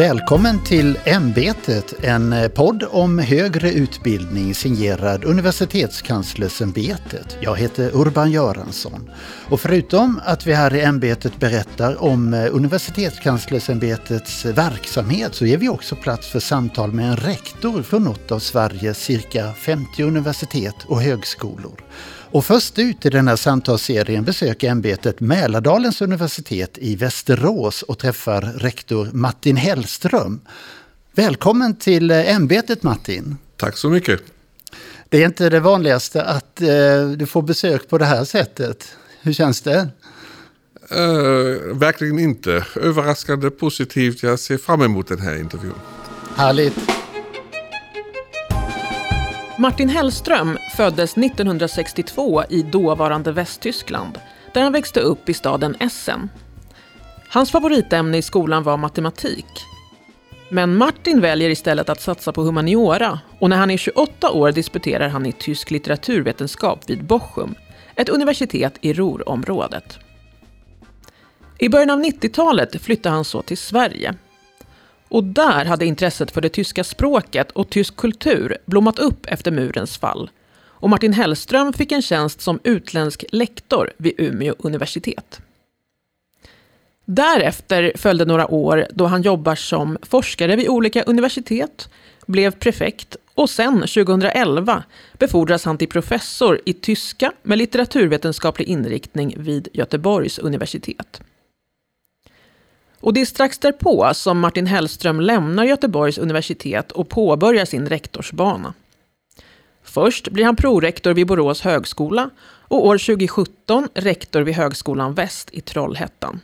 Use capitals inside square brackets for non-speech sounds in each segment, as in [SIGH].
Välkommen till Ämbetet, en eh, podd om högre utbildning signerad Universitetskanslersämbetet. Jag heter Urban Göransson. Och förutom att vi här i Ämbetet berättar om eh, Universitetskanslersämbetets verksamhet så ger vi också plats för samtal med en rektor från något av Sveriges cirka 50 universitet och högskolor. Och först ut i den här samtalsserien besöker ämbetet Mälardalens universitet i Västerås och träffar rektor Martin Hellström. Välkommen till ämbetet Martin. Tack så mycket. Det är inte det vanligaste att eh, du får besök på det här sättet. Hur känns det? Uh, verkligen inte. Överraskande positivt. Jag ser fram emot den här intervjun. Härligt. Martin Hellström föddes 1962 i dåvarande Västtyskland där han växte upp i staden Essen. Hans favoritämne i skolan var matematik. Men Martin väljer istället att satsa på humaniora och när han är 28 år disputerar han i tysk litteraturvetenskap vid Bochum, ett universitet i Ruhrområdet. I början av 90-talet flyttar han så till Sverige och där hade intresset för det tyska språket och tysk kultur blommat upp efter murens fall. Och Martin Hellström fick en tjänst som utländsk lektor vid Umeå universitet. Därefter följde några år då han jobbar som forskare vid olika universitet, blev prefekt och sen 2011 befordras han till professor i tyska med litteraturvetenskaplig inriktning vid Göteborgs universitet. Och det är strax därpå som Martin Hellström lämnar Göteborgs universitet och påbörjar sin rektorsbana. Först blir han prorektor vid Borås högskola och år 2017 rektor vid Högskolan Väst i Trollhättan.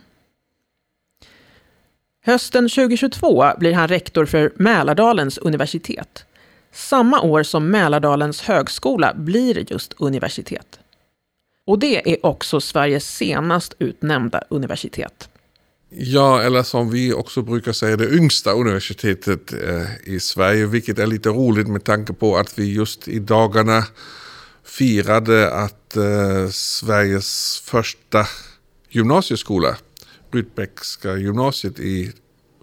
Hösten 2022 blir han rektor för Mälardalens universitet. Samma år som Mälardalens högskola blir just universitet. Och det är också Sveriges senast utnämnda universitet. Ja, eller som vi också brukar säga, det yngsta universitetet eh, i Sverige. Vilket är lite roligt med tanke på att vi just i dagarna firade att eh, Sveriges första gymnasieskola, Rydbeckska gymnasiet i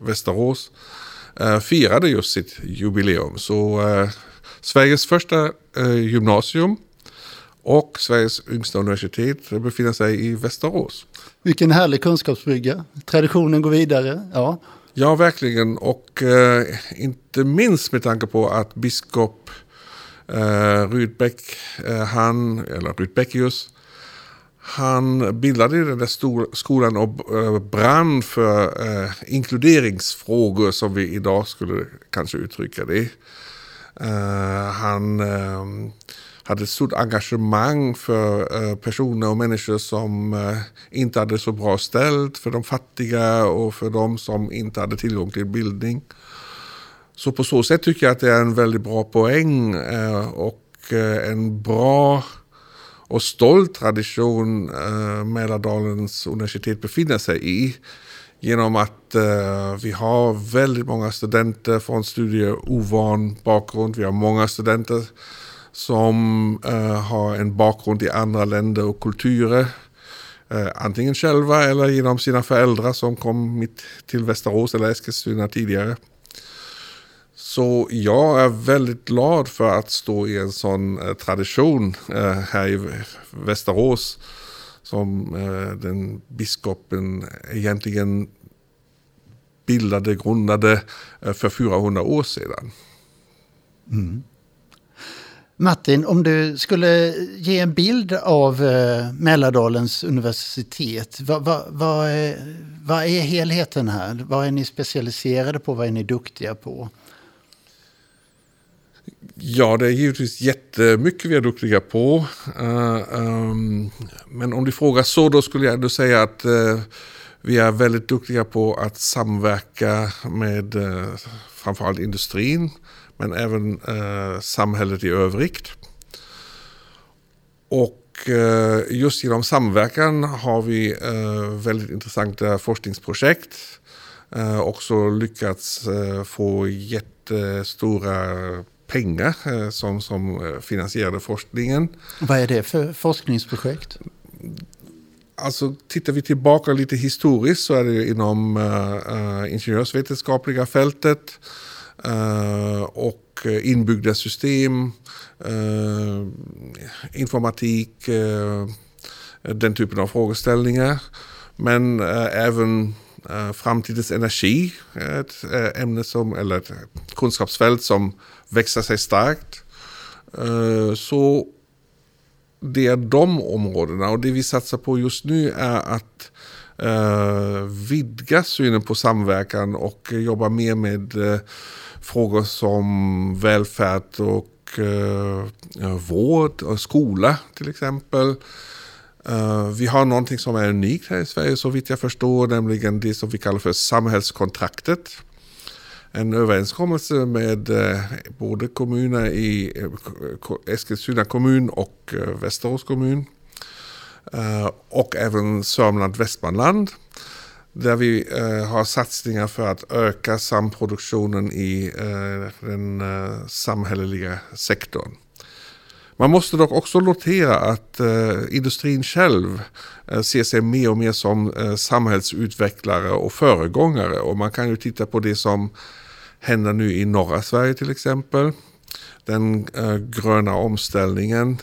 Västerås, eh, firade just sitt jubileum. Så eh, Sveriges första eh, gymnasium och Sveriges yngsta universitet befinner sig i Västerås. Vilken härlig kunskapsbrygga. Traditionen går vidare. Ja, ja verkligen. Och eh, inte minst med tanke på att biskop eh, Rydbeck, eh, han, eller Rydbeckius, han bildade den där skolan och eh, brann för eh, inkluderingsfrågor som vi idag skulle kanske uttrycka det. Eh, han eh, hade ett stort engagemang för eh, personer och människor som eh, inte hade så bra ställt, för de fattiga och för de som inte hade tillgång till bildning. Så på så sätt tycker jag att det är en väldigt bra poäng eh, och en bra och stolt tradition Mälardalens universitet befinner sig i genom att eh, vi har väldigt många studenter från studieovan bakgrund. Vi har många studenter som eh, har en bakgrund i andra länder och kulturer. Eh, antingen själva eller genom sina föräldrar som kom mitt till Västerås eller Eskilstuna tidigare. Så jag är väldigt glad för att stå i en sån eh, tradition eh, här i Västerås som eh, den biskopen egentligen bildade, grundade eh, för 400 år sedan. Mm. Martin, om du skulle ge en bild av eh, Mälardalens universitet, vad, vad, vad, är, vad är helheten här? Vad är ni specialiserade på? Vad är ni duktiga på? Ja, det är givetvis jättemycket vi är duktiga på. Uh, um, men om du frågar så, då skulle jag ändå säga att uh, vi är väldigt duktiga på att samverka med uh, framförallt industrin, men även samhället i övrigt. Och just genom samverkan har vi väldigt intressanta forskningsprojekt. Också lyckats få jättestora pengar eh, som, som eh, finansierade forskningen. Vad är det för forskningsprojekt? alltså tittar vi tillbaka lite historiskt så är det inom ingenjörsvetenskapliga fältet uh, och eh, inbyggda system, uh, informatik, den typen av frågeställningar. Men även framtidens energi, ett ämne som, eller ett kunskapsfält som växer sig starkt. Så det är de områdena och det vi satsar på just nu är att eh, vidga synen på samverkan och jobba mer med eh, frågor som välfärd och eh, eh vård och skola till exempel. Uh, vi har någonting som är unikt här i Sverige så vitt jag förstår, nämligen det som vi kallar för samhällskontraktet en överenskommelse med både kommuner i Eskilstuna kommun och Västerås kommun. Eh, och även Sörmland-Västmanland. Där vi eh, har satsningar för att öka samproduktionen i eh, den samhälleliga sektorn. Man måste dock också notera att industrin själv ser sig mer och mer som samhällsutvecklare och föregångare. Och man kan ju titta på det som händer nu i norra Sverige till exempel. Den gröna omställningen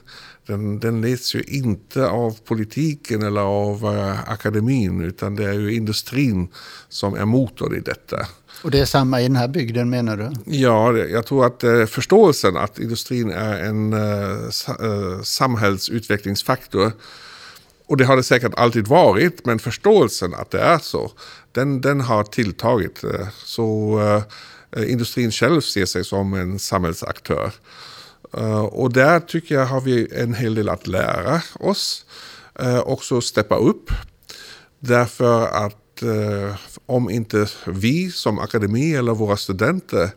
den, den leds ju inte av politiken eller av äh, akademin utan det är ju industrin som är motorn i detta. Och det är samma i den här bygden menar du? Ja, jag tror att äh, förståelsen att industrin är en äh, samhällsutvecklingsfaktor och det har det säkert alltid varit, men förståelsen att det är så, den, den har tilltagit. Så Eh, industrin själv ser sig som en samhällsaktör. Eh, och där tycker jag har vi en hel del att lära oss. Eh, Också steppa upp. Därför att eh, om inte vi som akademi eller våra studenter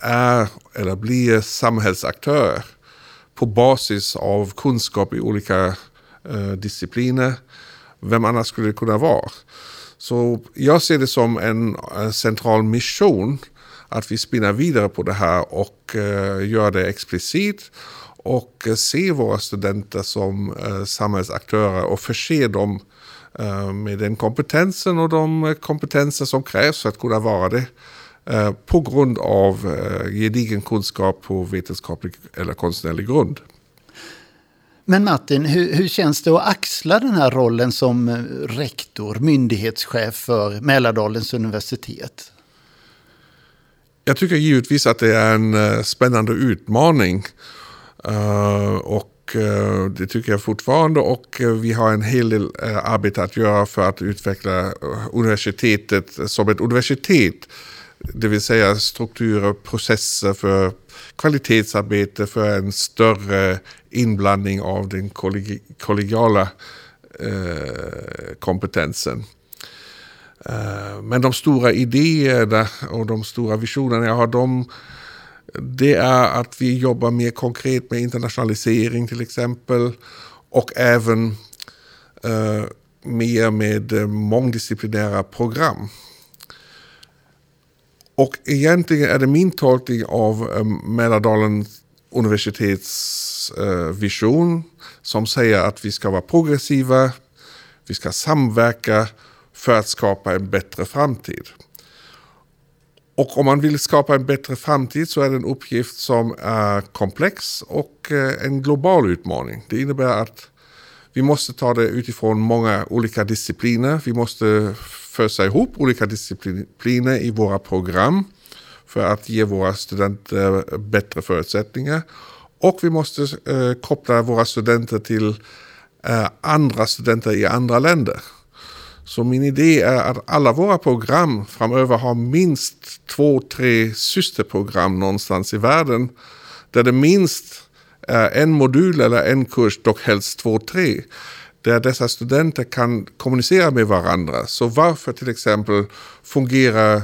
är eller blir samhällsaktörer på basis av kunskap i olika discipliner, vem annars skulle det kunna vara? Så jag ser det som en central mission att vi spinner vidare på det här och eh, gör det explicit och eh, se våra studenter som eh, samhällsaktörer och förse dem med den kompetensen och de kompetenser som krävs för att kunna vara det på grund av gedigen kunskap på vetenskaplig eller konstnärlig grund. Men Martin, hur, hur, känns det att axla den här rollen som rektor, myndighetschef för Mälardalens universitet? Jag tycker givetvis att det är en eh, spännande utmaning. Eh, och eh, det tycker jag fortfarande och vi har en hel del arbete att göra för att utveckla universitetet som ett universitet. Det vill säga strukturer, processer för kvalitetsarbete, för en större inblandning av den kollegiala kompetensen. Eh, men de stora idéerna och de stora visionerna jag har, de, det är att vi jobbar mer konkret med internationalisering till exempel. Och även uh, mer med eh, mångdisciplinära program. Och egentligen är det min tolkning av um, Mälardalen universitets uh, vision som säger att vi ska vara progressiva, vi ska samverka för att skapa en bättre framtid. Och om man vill skapa en bättre framtid så är det en uppgift som är komplex och eh, en global utmaning. Det innebär att vi måste ta det utifrån många olika discipliner. Vi måste fösa ihop olika discipliner i våra program för att ge våra studenter bättre förutsättningar. Och vi måste eh, koppla våra studenter till eh, andra studenter i andra länder. Så min idé är att alla våra program framöver har minst två, tre systerprogram någonstans i världen. Där det minst är en modul eller en kurs, dock helst två, tre. Där dessa studenter kan kommunicera med varandra. Så varför till exempel fungerar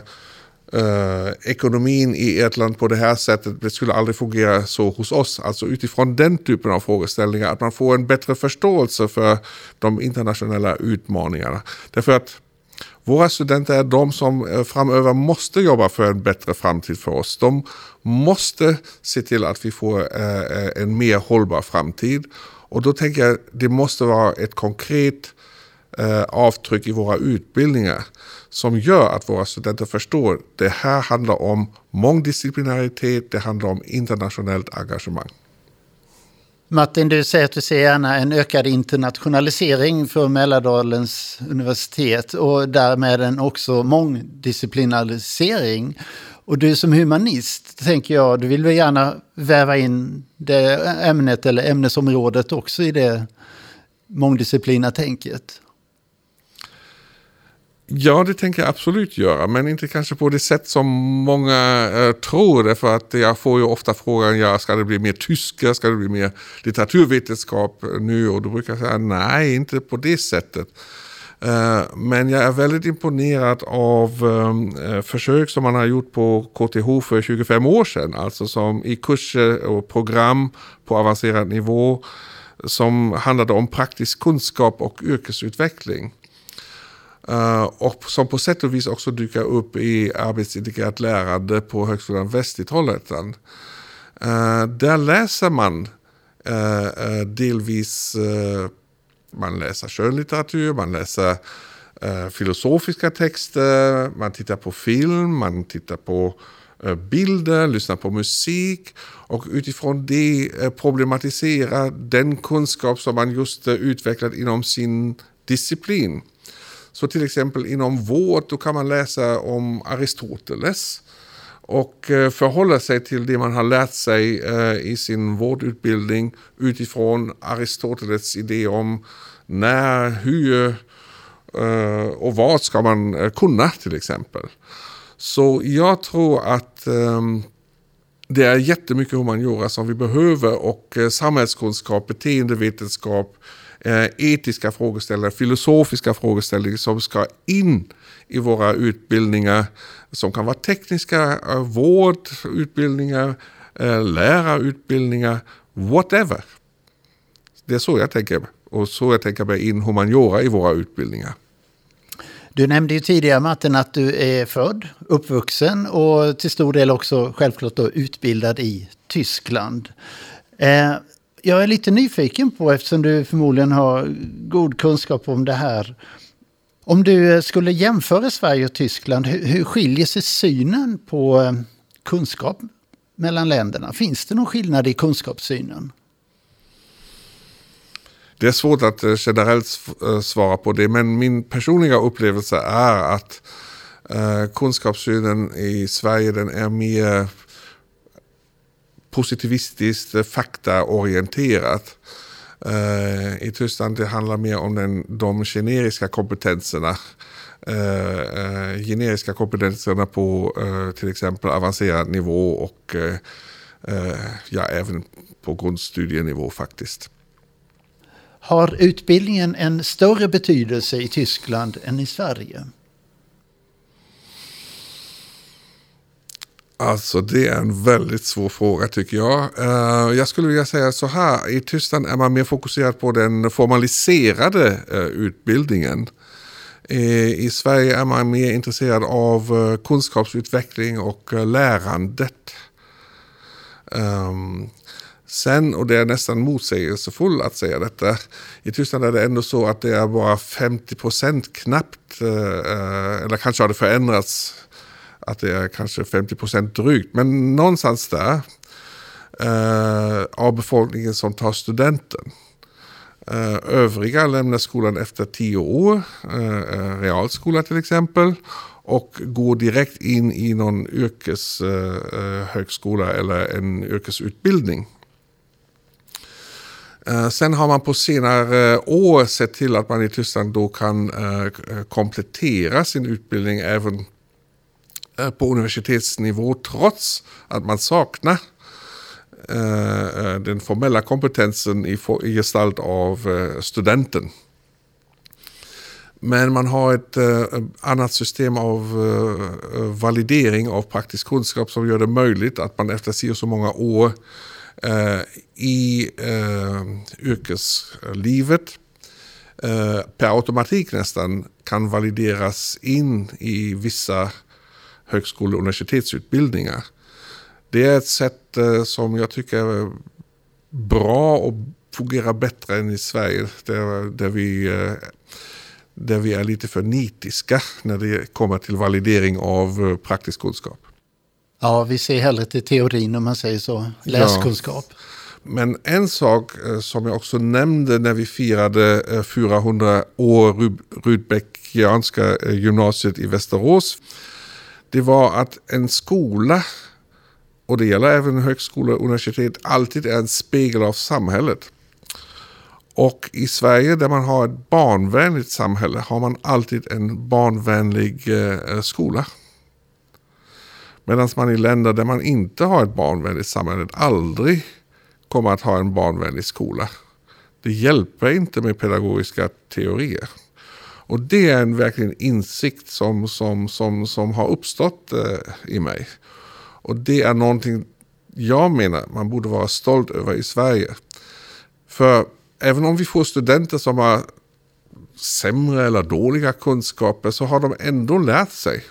eh, ekonomin i ett land på det här sättet, det skulle aldrig fungera så hos oss. Alltså utifrån den typen av frågeställningar, att man får en bättre förståelse för de internationella utmaningarna. Därför att våra studenter är de som eh, framöver måste jobba för en bättre framtid för oss. De måste se till att vi får eh, eh, en mer hållbar framtid. Och då tänker jag det måste vara ett konkret avtryck i våra utbildningar som gör att våra studenter förstår att det här handlar om mångdisciplinaritet, det handlar om internationellt engagemang. Martin, du säger att du ser gärna en ökad internationalisering för Mälardalens universitet och därmed en också mångdisciplinarisering. Och du som humanist, tänker jag, du vill väl gärna väva in det ämnet eller ämnesområdet också i det mångdisciplina tänket? Ja, det tänker jag absolut göra, men inte kanske på det sätt som många eh, tror. Därför att jag får ju ofta frågan, ja, ska det bli mer tyska, ska det bli mer litteraturvetenskap nu? Och då brukar jag säga, nej, inte på det sättet. Eh, men jag är väldigt imponerad av eh, eh försök som man har gjort på KTH för 25 år sedan. Alltså som i kurser och program på avancerad nivå som handlade om praktisk kunskap och yrkesutveckling. Uh, och som på sätt och vis också dyker upp i arbetsintegrerat lärande på Högskolan Väst i Trollhättan. Uh, eh, där läser man uh, delvis, man läser skönlitteratur, man läser filosofiska texter, man tittar på film, man tittar på bilder, lyssnar på musik och utifrån det problematisera den kunskap som man just utvecklat inom sin disciplin. Så till exempel inom vård då kan man läsa om Aristoteles och eh, förhålla sig till det man har lärt sig eh, i sin vårdutbildning utifrån Aristoteles idé om när, hur eh, och vad ska man kunna till exempel. Så jag tror att ehm, det är jättemycket humaniora som vi behöver och samhällskunskap, beteendevetenskap, Eh, etiska frågeställningar, filosofiska frågeställningar som ska in i våra utbildningar. Som kan vara tekniska, eh, vårdutbildningar, eh, lärarutbildningar, whatever. Det är så jag tänker och så jag tänker mig in humaniora i våra utbildningar. Du nämnde ju tidigare Martin att du är född, uppvuxen och till stor del också självklart då utbildad i Tyskland. Eh, jag är lite nyfiken på, eftersom du förmodligen har god kunskap om det här. Om du skulle jämföra Sverige och Tyskland, hur skiljer sig synen på eh, kunskap mellan länderna? Finns det någon skillnad i kunskapssynen? Det är svårt att eh, generellt eh, svara på det, men min personliga upplevelse är att kunskapssynen i Sverige den är mer positivistiskt, eh, faktaorienterat. Uh, I Tyskland det handlar mer om den, de generiska kompetenserna. Eh, uh, uh, generiska kompetenserna på till exempel avancerad nivå och ja, även på grundstudienivå faktiskt. Har utbildningen en större betydelse i Tyskland än i Sverige? Alltså det är en väldigt svår fråga tycker jag. Uh, jag skulle vilja säga så här, i Tyskland är man mer fokuserad på den formaliserade uh, utbildningen. Uh, I Sverige är man mer intresserad av eh, kunskapsutveckling och lärandet. Um, sen, och det är nästan motsägelsefullt att säga detta, i Tyskland är det ändå så att det är bara 50 procent knappt, eller kanske har det förändrats att det är kanske 50 procent drygt, men någonstans där eh, av befolkningen som tar studenten. Eh, övriga lämnar skolan efter tio år, eh, eh realskola till exempel, och går direkt in i någon yrkeshögskola eh, eh eller en yrkesutbildning. Eh, sen har man på senare år sett till att man i Tyskland då kan komplettera sin utbildning även Eh, på universitetsnivå trots att man saknar eh, eh, den formella kompetensen i, gestalt av studenten. Men man har ett annat system av validering av praktisk kunskap som gör det möjligt att man efter så så många år i yrkeslivet per automatik nästan kan valideras in i vissa högskole och universitetsutbildningar. Det är ett sätt eh, som jag tycker är bra och fungerar bättre än i Sverige där, där, vi, eh, där vi är lite för nitiska när det kommer till validering av eh, praktisk kunskap. Ja, vi ser hellre till teorin om man säger så, läskunskap. Ja. Men en sak som jag också nämnde när vi firade 400 år Rudbeckianska gymnasiet i Västerås. Det var att en skola och det gäller även högskolor och universitet, alltid är en spegel av samhället. Och i Sverige där man har ett barnvänligt samhälle har man alltid en barnvänlig eh, skola. Medan man i länder där man inte har ett barnvänligt samhälle aldrig kommer att ha en barnvänlig skola. Det hjälper inte med pedagogiska teorier. Och det är en verkligen insikt som, som, som, som har uppstått eh, i mig. Och det är någonting jag menar man borde vara stolt över i Sverige. För även om vi får studenter som har sämre eller dåliga kunskaper så har de ändå lärt sig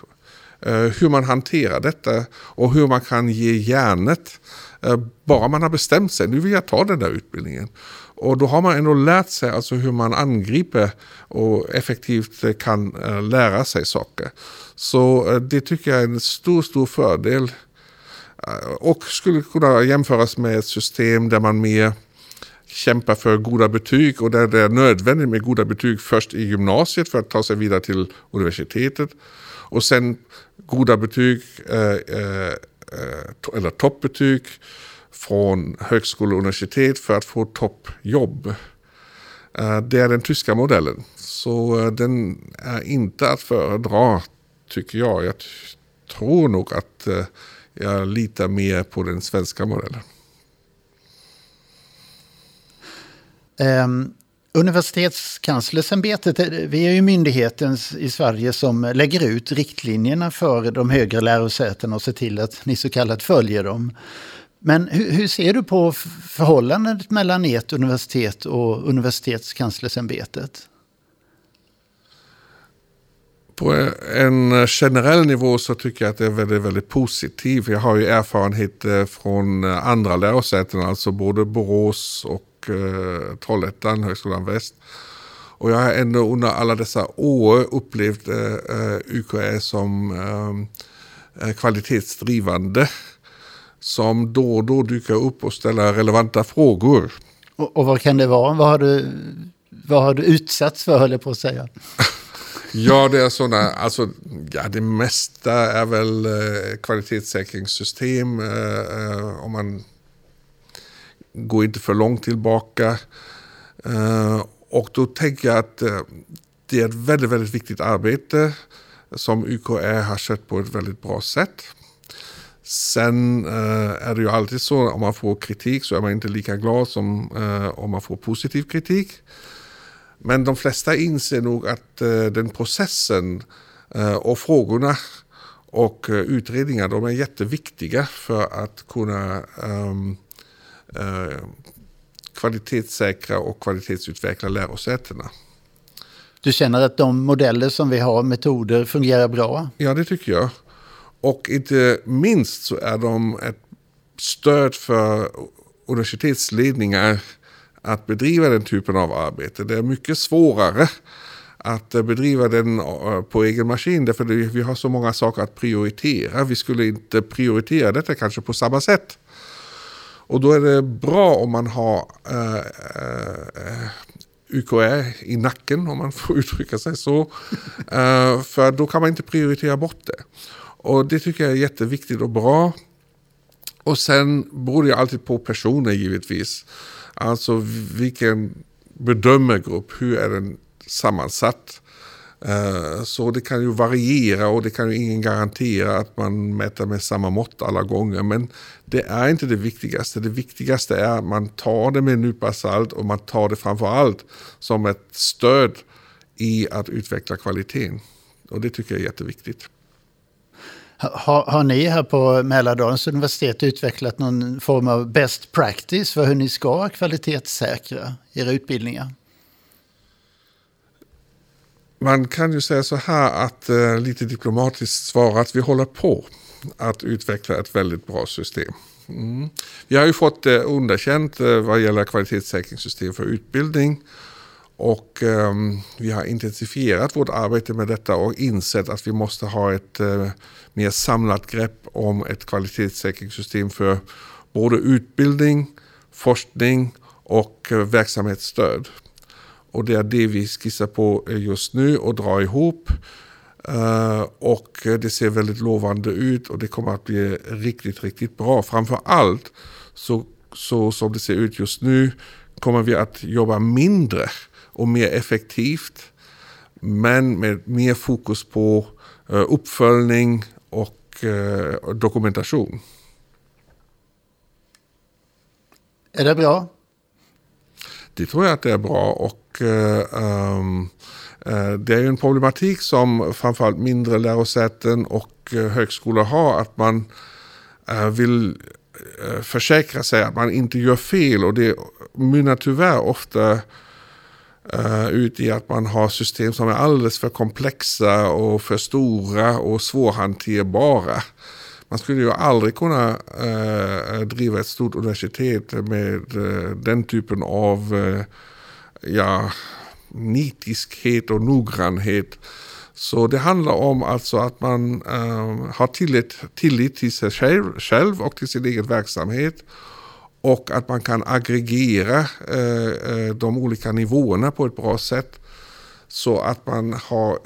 eh, hur man hanterar detta och hur man kan ge hjärnet eh, bara man har bestämt sig, nu vill jag ta den där utbildningen. Och då har man ändå lärt sig alltså hur man angriper och effektivt kan eh, lära sig saker. Så eh, det tycker jag är en stor, stor fördel eh, och skulle kunna jämföras med ett system där man mer kämpar för goda betyg och där det är nödvändigt med goda betyg först i gymnasiet för att ta sig vidare till universitetet. Och sen goda betyg, eller toppbetyg från högskola och universitet för att få toppjobb. Eh, det är den tyska modellen. Så eh, den är inte att föredra tycker jag. Jag tror nog att eh, jag litar mer på den svenska modellen. Um, Universitetskanslersämbetet, vi är ju myndigheten i Sverige som lägger ut riktlinjerna för de högre lärosätena och ser till att ni så kallat följer dem. Men hur, hur ser du på förhållandet mellan ert universitet och Universitetskanslersämbetet? På en generell nivå så tycker jag att det är väldigt, väldigt positivt. Jag har ju erfarenhet eh, från andra lärosäten, alltså både Borås och eh, Trollhättan, Högskolan Väst. Och jag har ändå under alla dessa år upplevt eh, eh UKÄ som eh, eh kvalitetsdrivande. Som då och då dyker upp och ställer relevanta frågor. Och, och vad kan det vara? Vad har du, vad har du utsatts för, höll jag på att säga? [LAUGHS] Ja, det är sådana, alltså, ja det mesta är väl eh, kvalitetssäkringssystem. Eh, eh, om man går inte för långt tillbaka. Eh, och då tänker jag att eh, det är ett väldigt, väldigt viktigt arbete som UKÄ har skött på ett väldigt bra sätt. Sen eh, är det ju alltid så om man får kritik så är man inte lika glad som om man får positiv kritik. Men de flesta inser nog att eh, den processen eh, och frågorna och eh, utredningar de är jätteviktiga för att kunna um, uh, kvalitetssäkra och kvalitetsutveckla lärosätena. Du känner att de modeller som vi har, metoder, fungerar bra? Ja, det tycker jag. Och inte minst så är de ett stöd för universitetsledningar att bedriva den typen av arbete. Det är mycket svårare att bedriva den eh, på egen maskin därför vi har så många saker att prioritera. Vi skulle inte prioritera detta kanske på samma sätt. Och då är det bra om man har eh, eh, UKÄ i nacken om man får [LAUGHS] uttrycka sig så. eh, för då kan man inte prioritera bort det. Och det tycker jag är jätteviktigt och bra. Och sen beror det alltid på personer givetvis. Alltså vilken bedömergrupp, hur är den sammansatt? Eh, så det kan ju variera och det kan ju ingen garantera att man mäter med samma mått alla gånger. Men det är inte det viktigaste. Det viktigaste är att man tar det med en nypa salt och man tar det framför allt som ett stöd i att utveckla kvaliteten. Och det tycker jag är jätteviktigt. Har, har, ni här på Mälardalens universitet utvecklat någon form av best practice för hur ni ska kvalitetssäkra era utbildningar? Man kan ju säga så här att eh, lite diplomatiskt svara att vi håller på att utveckla ett väldigt bra system. Mm. Vi har ju fått eh, underkänt eh, vad gäller kvalitetssäkringssystem för utbildning. Och eh, vi har intensifierat vårt arbete med detta och insett att vi måste ha ett eh, mer samlat grepp om ett kvalitetssäkringssystem för både utbildning, forskning och eh, verksamhetsstöd. Och det är det vi skissar på eh, just nu och drar ihop. Eh, och eh, det ser väldigt lovande ut och det kommer att bli riktigt, riktigt bra. Framför allt så, så som det ser ut just nu kommer vi att jobba mindre och mer effektivt. Men med mer fokus på uh, uppföljning och uh, dokumentation. Är det bra? Det tror jag att det är bra. och um, det är ju en problematik som framförallt mindre lärosäten och högskolor har. Att man vill försäkra sig att man inte gör fel. Och det mynnar tyvärr ofta Eh, ut i att man har system som är alldeles för komplexa och för stora och svårhanterbara. Man skulle ju aldrig kunna uh, driva ett stort universitet med uh, den typen av ja, nitiskhet och noggrannhet. Så det handlar om alltså att man har tillit, tillit till sig själv, själv, och till sin egen verksamhet. Och att man kan aggregera eh, eh, de olika nivåerna på ett bra sätt. Så att man har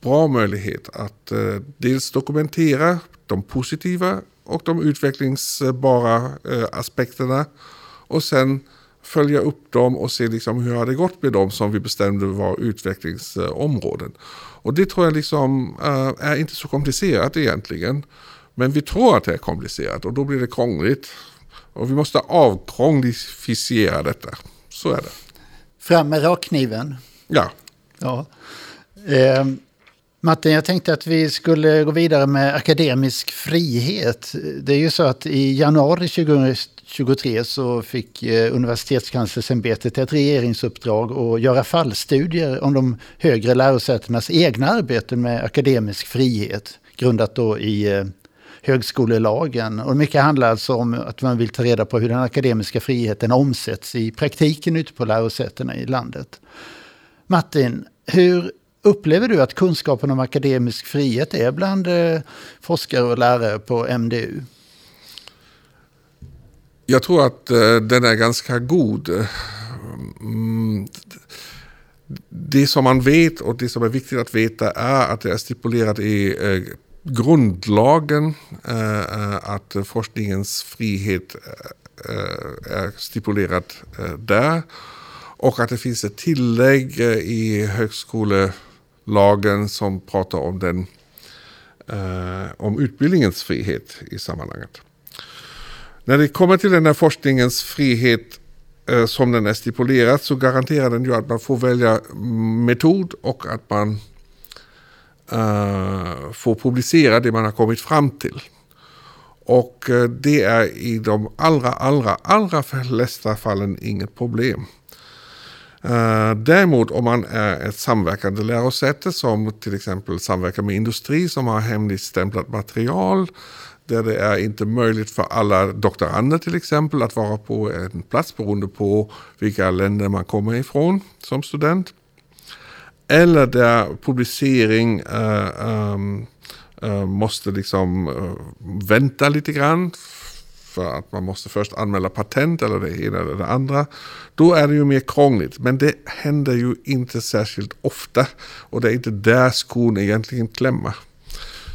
bra möjlighet att eh, dels dokumentera de positiva och de utvecklingsbara aspekterna. Och sen följa upp dem och se liksom hur har det gått med dem som vi bestämde var utvecklingsområden. Och det tror jag liksom är inte så komplicerat egentligen. Men vi tror att det är komplicerat och då blir det krångligt. Och vi måste avkrånglificera detta. Så är det. Fram med rakkniven. Ja. ja. Eh, Martin, jag tänkte att vi skulle gå vidare med akademisk frihet. Det är ju så att i januari 2023 så fick eh, Universitetskanslersämbetet ett regeringsuppdrag att göra fallstudier om de högre lärosätenas egna arbeten med akademisk frihet, grundat då i eh, högskolelagen. Och mycket handlar alltså om att man vill ta reda på hur den akademiska friheten omsätts i praktiken ute på lärosätena i landet. Martin, hur Upplever du att kunskapen om akademisk frihet är bland eh, forskare och lärare på MDU? Jag tror att eh, den är ganska god. Mm, det som man vet och det som är viktigt att veta är att det är stipulerat i eh, grundlagen eh, eh, att forskningens frihet eh, är stipulerad där. Och att det finns ett tillägg i högskolelagen som pratar om, den, eh, om utbildningens frihet i sammanhanget. När det kommer till den här forskningens frihet eh, som den är stipulerad så garanterar den ju att man får välja metod och att man Eh, uh, får publicera det man har kommit fram till. Och uh, det är i de allra, allra, allra flesta fallen inget problem. Uh, däremot om man är ett samverkande lärosäte som till exempel samverkar med industri som har hemligstämplat material där det är inte möjligt för alla doktorander till exempel att vara på en plats beroende på vilka länder man kommer ifrån som student. Eller där publicering uh, um, uh, måste liksom eh, vänta lite grann för att man måste först anmäla patent eller det ena eller det andra. Då är det ju mer krångligt. Men det händer ju inte särskilt ofta. Och det är inte där skon egentligen klämmer.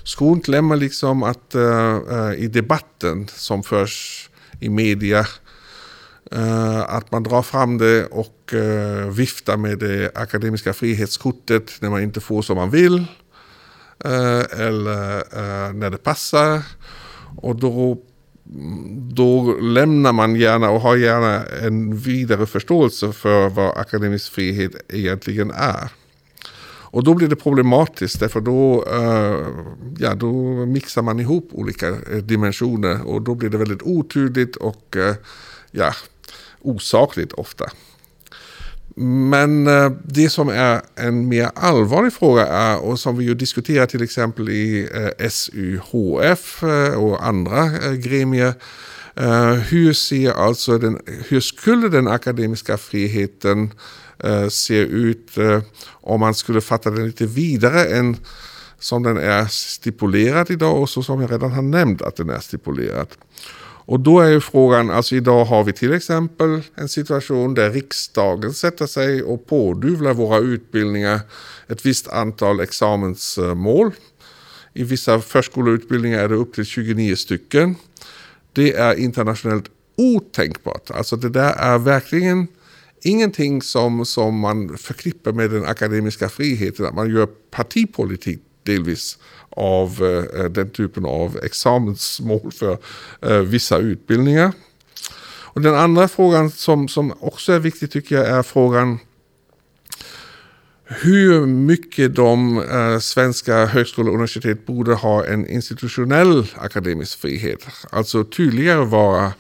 Skon klämmer liksom att uh, i debatten som förs i media Uh, Eh, att man drar fram det och eh, viftar med det akademiska frihetskortet när man inte får som man vill. Eh, eller när det passar. Och då då lämnar man gärna och har gärna en vidare förståelse för vad akademisk frihet egentligen är. Och då blir det problematiskt därför då, ja, då mixar man ihop olika dimensioner och då blir det väldigt otydligt och ja, osakligt ofta. Men eh, det som är en mer allvarlig fråga är, och som vi ju diskuterar till exempel i eh, SUHF eh, och andra gremier, hur, ser alltså den, hur skulle den akademiska friheten se ut om man skulle fatta den lite vidare än som den är stipulerad idag och så som jag redan har nämnt att den är stipulerad. Och då är ju frågan, alltså idag har vi till exempel en situation där riksdagen sätter sig och pådyvlar våra utbildningar ett visst antal examensmål. I vissa förskoleutbildningar är det upp till 29 stycken. Det är internationellt otänkbart. Alltså det där är verkligen ingenting som, som man förknippar med den akademiska friheten, att man gör partipolitik delvis av eh, den typen av examensmål för eh, vissa utbildningar. Och den andra frågan som, som också är viktig tycker jag är frågan hur mycket de eh, svenska högskolor och universitet borde ha en institutionell akademisk frihet. Alltså tydligare vara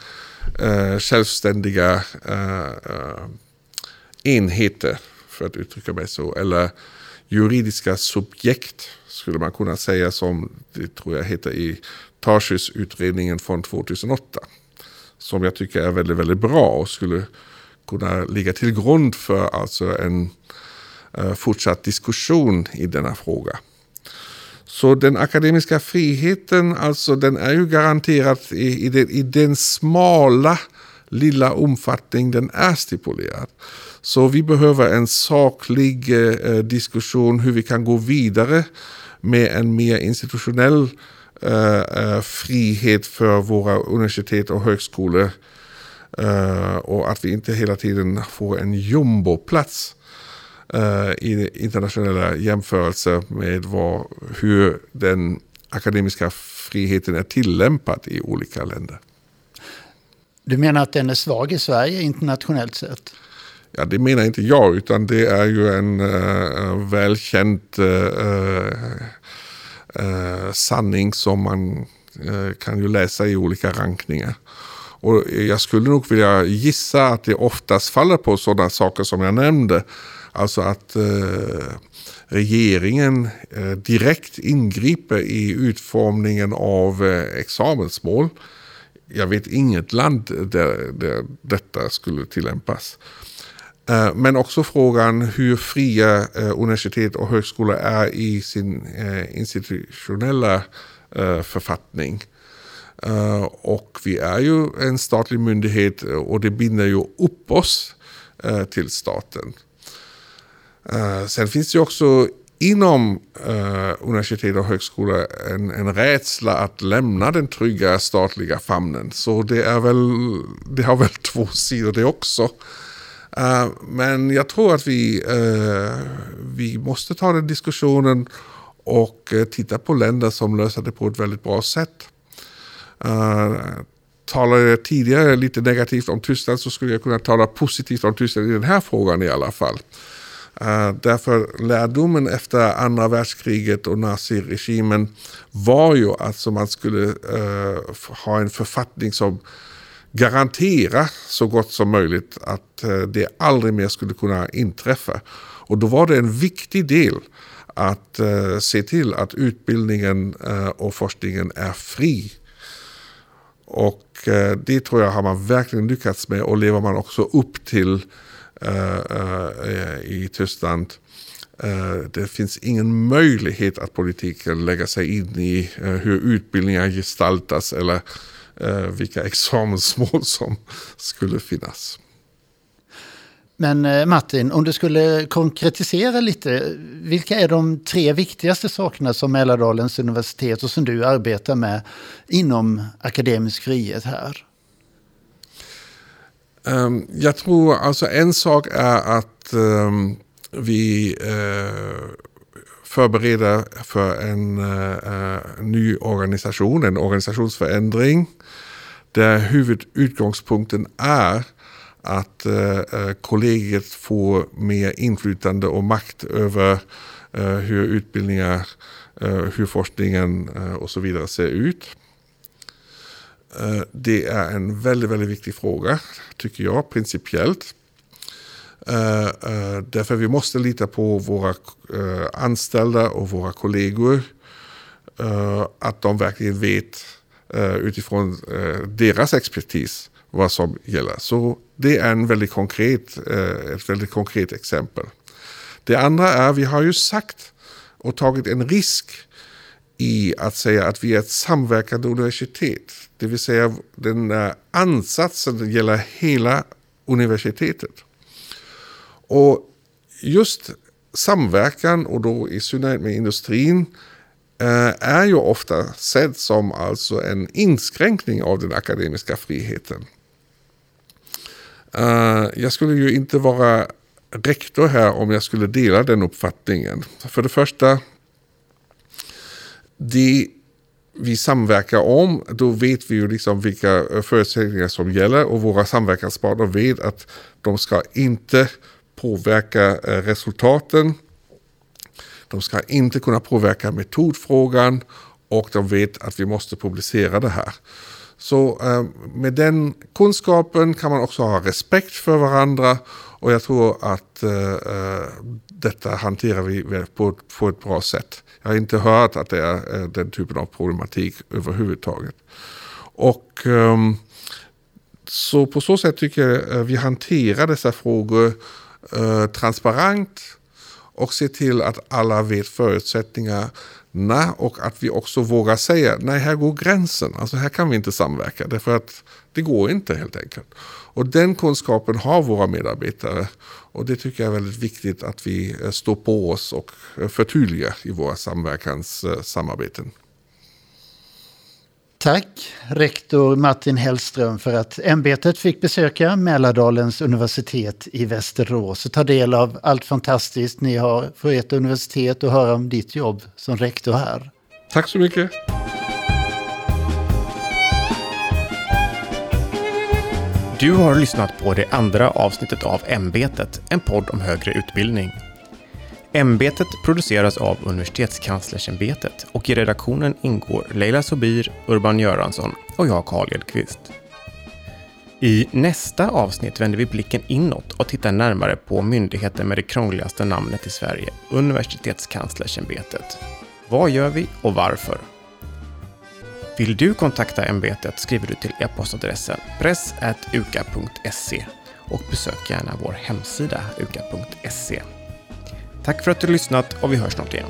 eh, självständiga eh, eh enheter, för att uttrycka mig så. Eller juridiska subjekt skulle man kunna säga som det tror jag heter i Tarschys utredningen från 2008. Som jag tycker är väldigt, väldigt bra och skulle kunna ligga till grund för alltså en eh, fortsatt diskussion i denna fråga. Så den akademiska friheten, alltså den är ju garanterad i, i, den, i den smala lilla omfattning den är stipulerad. Så vi behöver en saklig eh, eh diskussion hur vi kan gå vidare med en mer institutionell eh, øh, øh, frihet för våra universitet och högskolor. Uh, øh, och att vi inte hela tiden får en jumboplats uh, i internationella jämförelser med vad, hur den akademiska friheten är tillämpad i olika länder. Du menar att den är svag i Sverige internationellt sett? Ja, det menar inte jag, utan det är ju en uh, välkänd uh, uh, sanning som man kan ju läsa i olika rankningar. Och jag skulle nog vilja gissa att det oftast faller på sådana saker som jag nämnde. Alltså att regeringen direkt ingriper i utformningen av examensmål. Jag vet inget land där, där detta skulle tillämpas. Eh, men också frågan hur fria eh, universitet och högskolor är i sin eh, institutionella författning. Och vi är ju en statlig myndighet och det binder ju upp oss till staten. Sen finns det också inom universitet och högskolor en, en rädsla att lämna den trygga statliga famnen. Så det, är väl, det har väl [LAUGHS] två sidor det också. Uh, men jag tror att vi, uh, vi måste ta den diskussionen och uh, titta på länder som löser det på ett väldigt bra sätt. Uh, talade jag tidigare lite negativt om Tyskland så skulle jag kunna tala positivt om Tyskland i den här frågan i alla fall. Uh, därför lärdomen efter andra världskriget och naziregimen var ju att alltså man skulle uh, ha en författning som garantera så gott som möjligt att eh, det aldrig mer skulle kunna inträffa. Och då var det en viktig del att eh, se till att utbildningen eh, och forskningen är fri. Och det tror jag har man verkligen lyckats med och lever man också upp till i Tyskland. Det finns ingen möjlighet att politiken lägger sig in i hur utbildningar gestaltas eller vilka examensmål som skulle finnas. Men eh, Martin, om du skulle konkretisera lite, vilka är de tre viktigaste sakerna som Mälardalens universitet och som du arbetar med inom akademisk frihet här? Um, jag tror alltså en sak är att um, vi uh, förbereda för en uh, ny organisation, en organisationsförändring. Där huvudutgångspunkten är att uh, kollegiet får mer inflytande och makt över uh, hur utbildningar, hur forskningen och så vidare ser ut. Det är en väldigt, väldigt viktig fråga, tycker jag, principiellt. Eh, eh, därför vi måste lita på våra eh, anställda och våra kollegor. Att de verkligen vet utifrån deras expertis vad som gäller. Så det är en väldigt konkret, ett väldigt konkret exempel. Det andra är, vi har ju sagt och tagit en risk i att säga att vi är ett samverkande universitet. Det vill säga den ansatsen gäller hela universitetet. Och just samverkan och då i synnerhet med industrin eh, är ju ofta sedd som alltså en inskränkning av den akademiska friheten. Eh, jag skulle ju inte vara rektor här om jag skulle dela den uppfattningen. För det första, det vi samverkar om, då vet vi ju liksom vilka förutsättningar som gäller och våra samverkanspartner vet att de ska inte påverka eh, resultaten. De ska inte kunna påverka metodfrågan och de vet att vi måste publicera det här. Så eh, med den kunskapen kan man också ha respekt för varandra och jag tror att eh, detta hanterar vi på, ett bra sätt. Jag har inte hört att det är den typen av problematik överhuvudtaget. Och ehm, så på så sätt tycker jag vi hanterar dessa frågor Eh, transparent och ser till att alla vet förutsättningarna och att vi också vågar säga nej, här går gränsen. Alltså här kan vi inte samverka därför att det går inte helt enkelt. Och den kunskapen har våra medarbetare och det tycker jag är väldigt viktigt att vi eh, står på oss och eh, förtydligar i våra samverkanssamarbeten. Tack rektor Martin Hellström för att ämbetet fick besöka Mälardalens universitet i Västerås och ta del av allt fantastiskt ni har för ert universitet och höra om ditt jobb som rektor här. Tack så mycket. Du har lyssnat på det andra avsnittet av Ämbetet, en podd om högre utbildning. Ämbetet produceras av Universitetskanslersämbetet och i redaktionen ingår Leila Sobir, Urban Göransson och jag Karl Edqvist. I nästa avsnitt vänder vi blicken inåt och tittar närmare på myndigheten med det krångligaste namnet i Sverige, Universitetskanslersämbetet. Vad gör vi och varför? Vill du kontakta ämbetet skriver du till e-postadressen press.uka.se och besök gärna vår hemsida uka.se. Tack för att du lyssnat och vi hörs snart igen.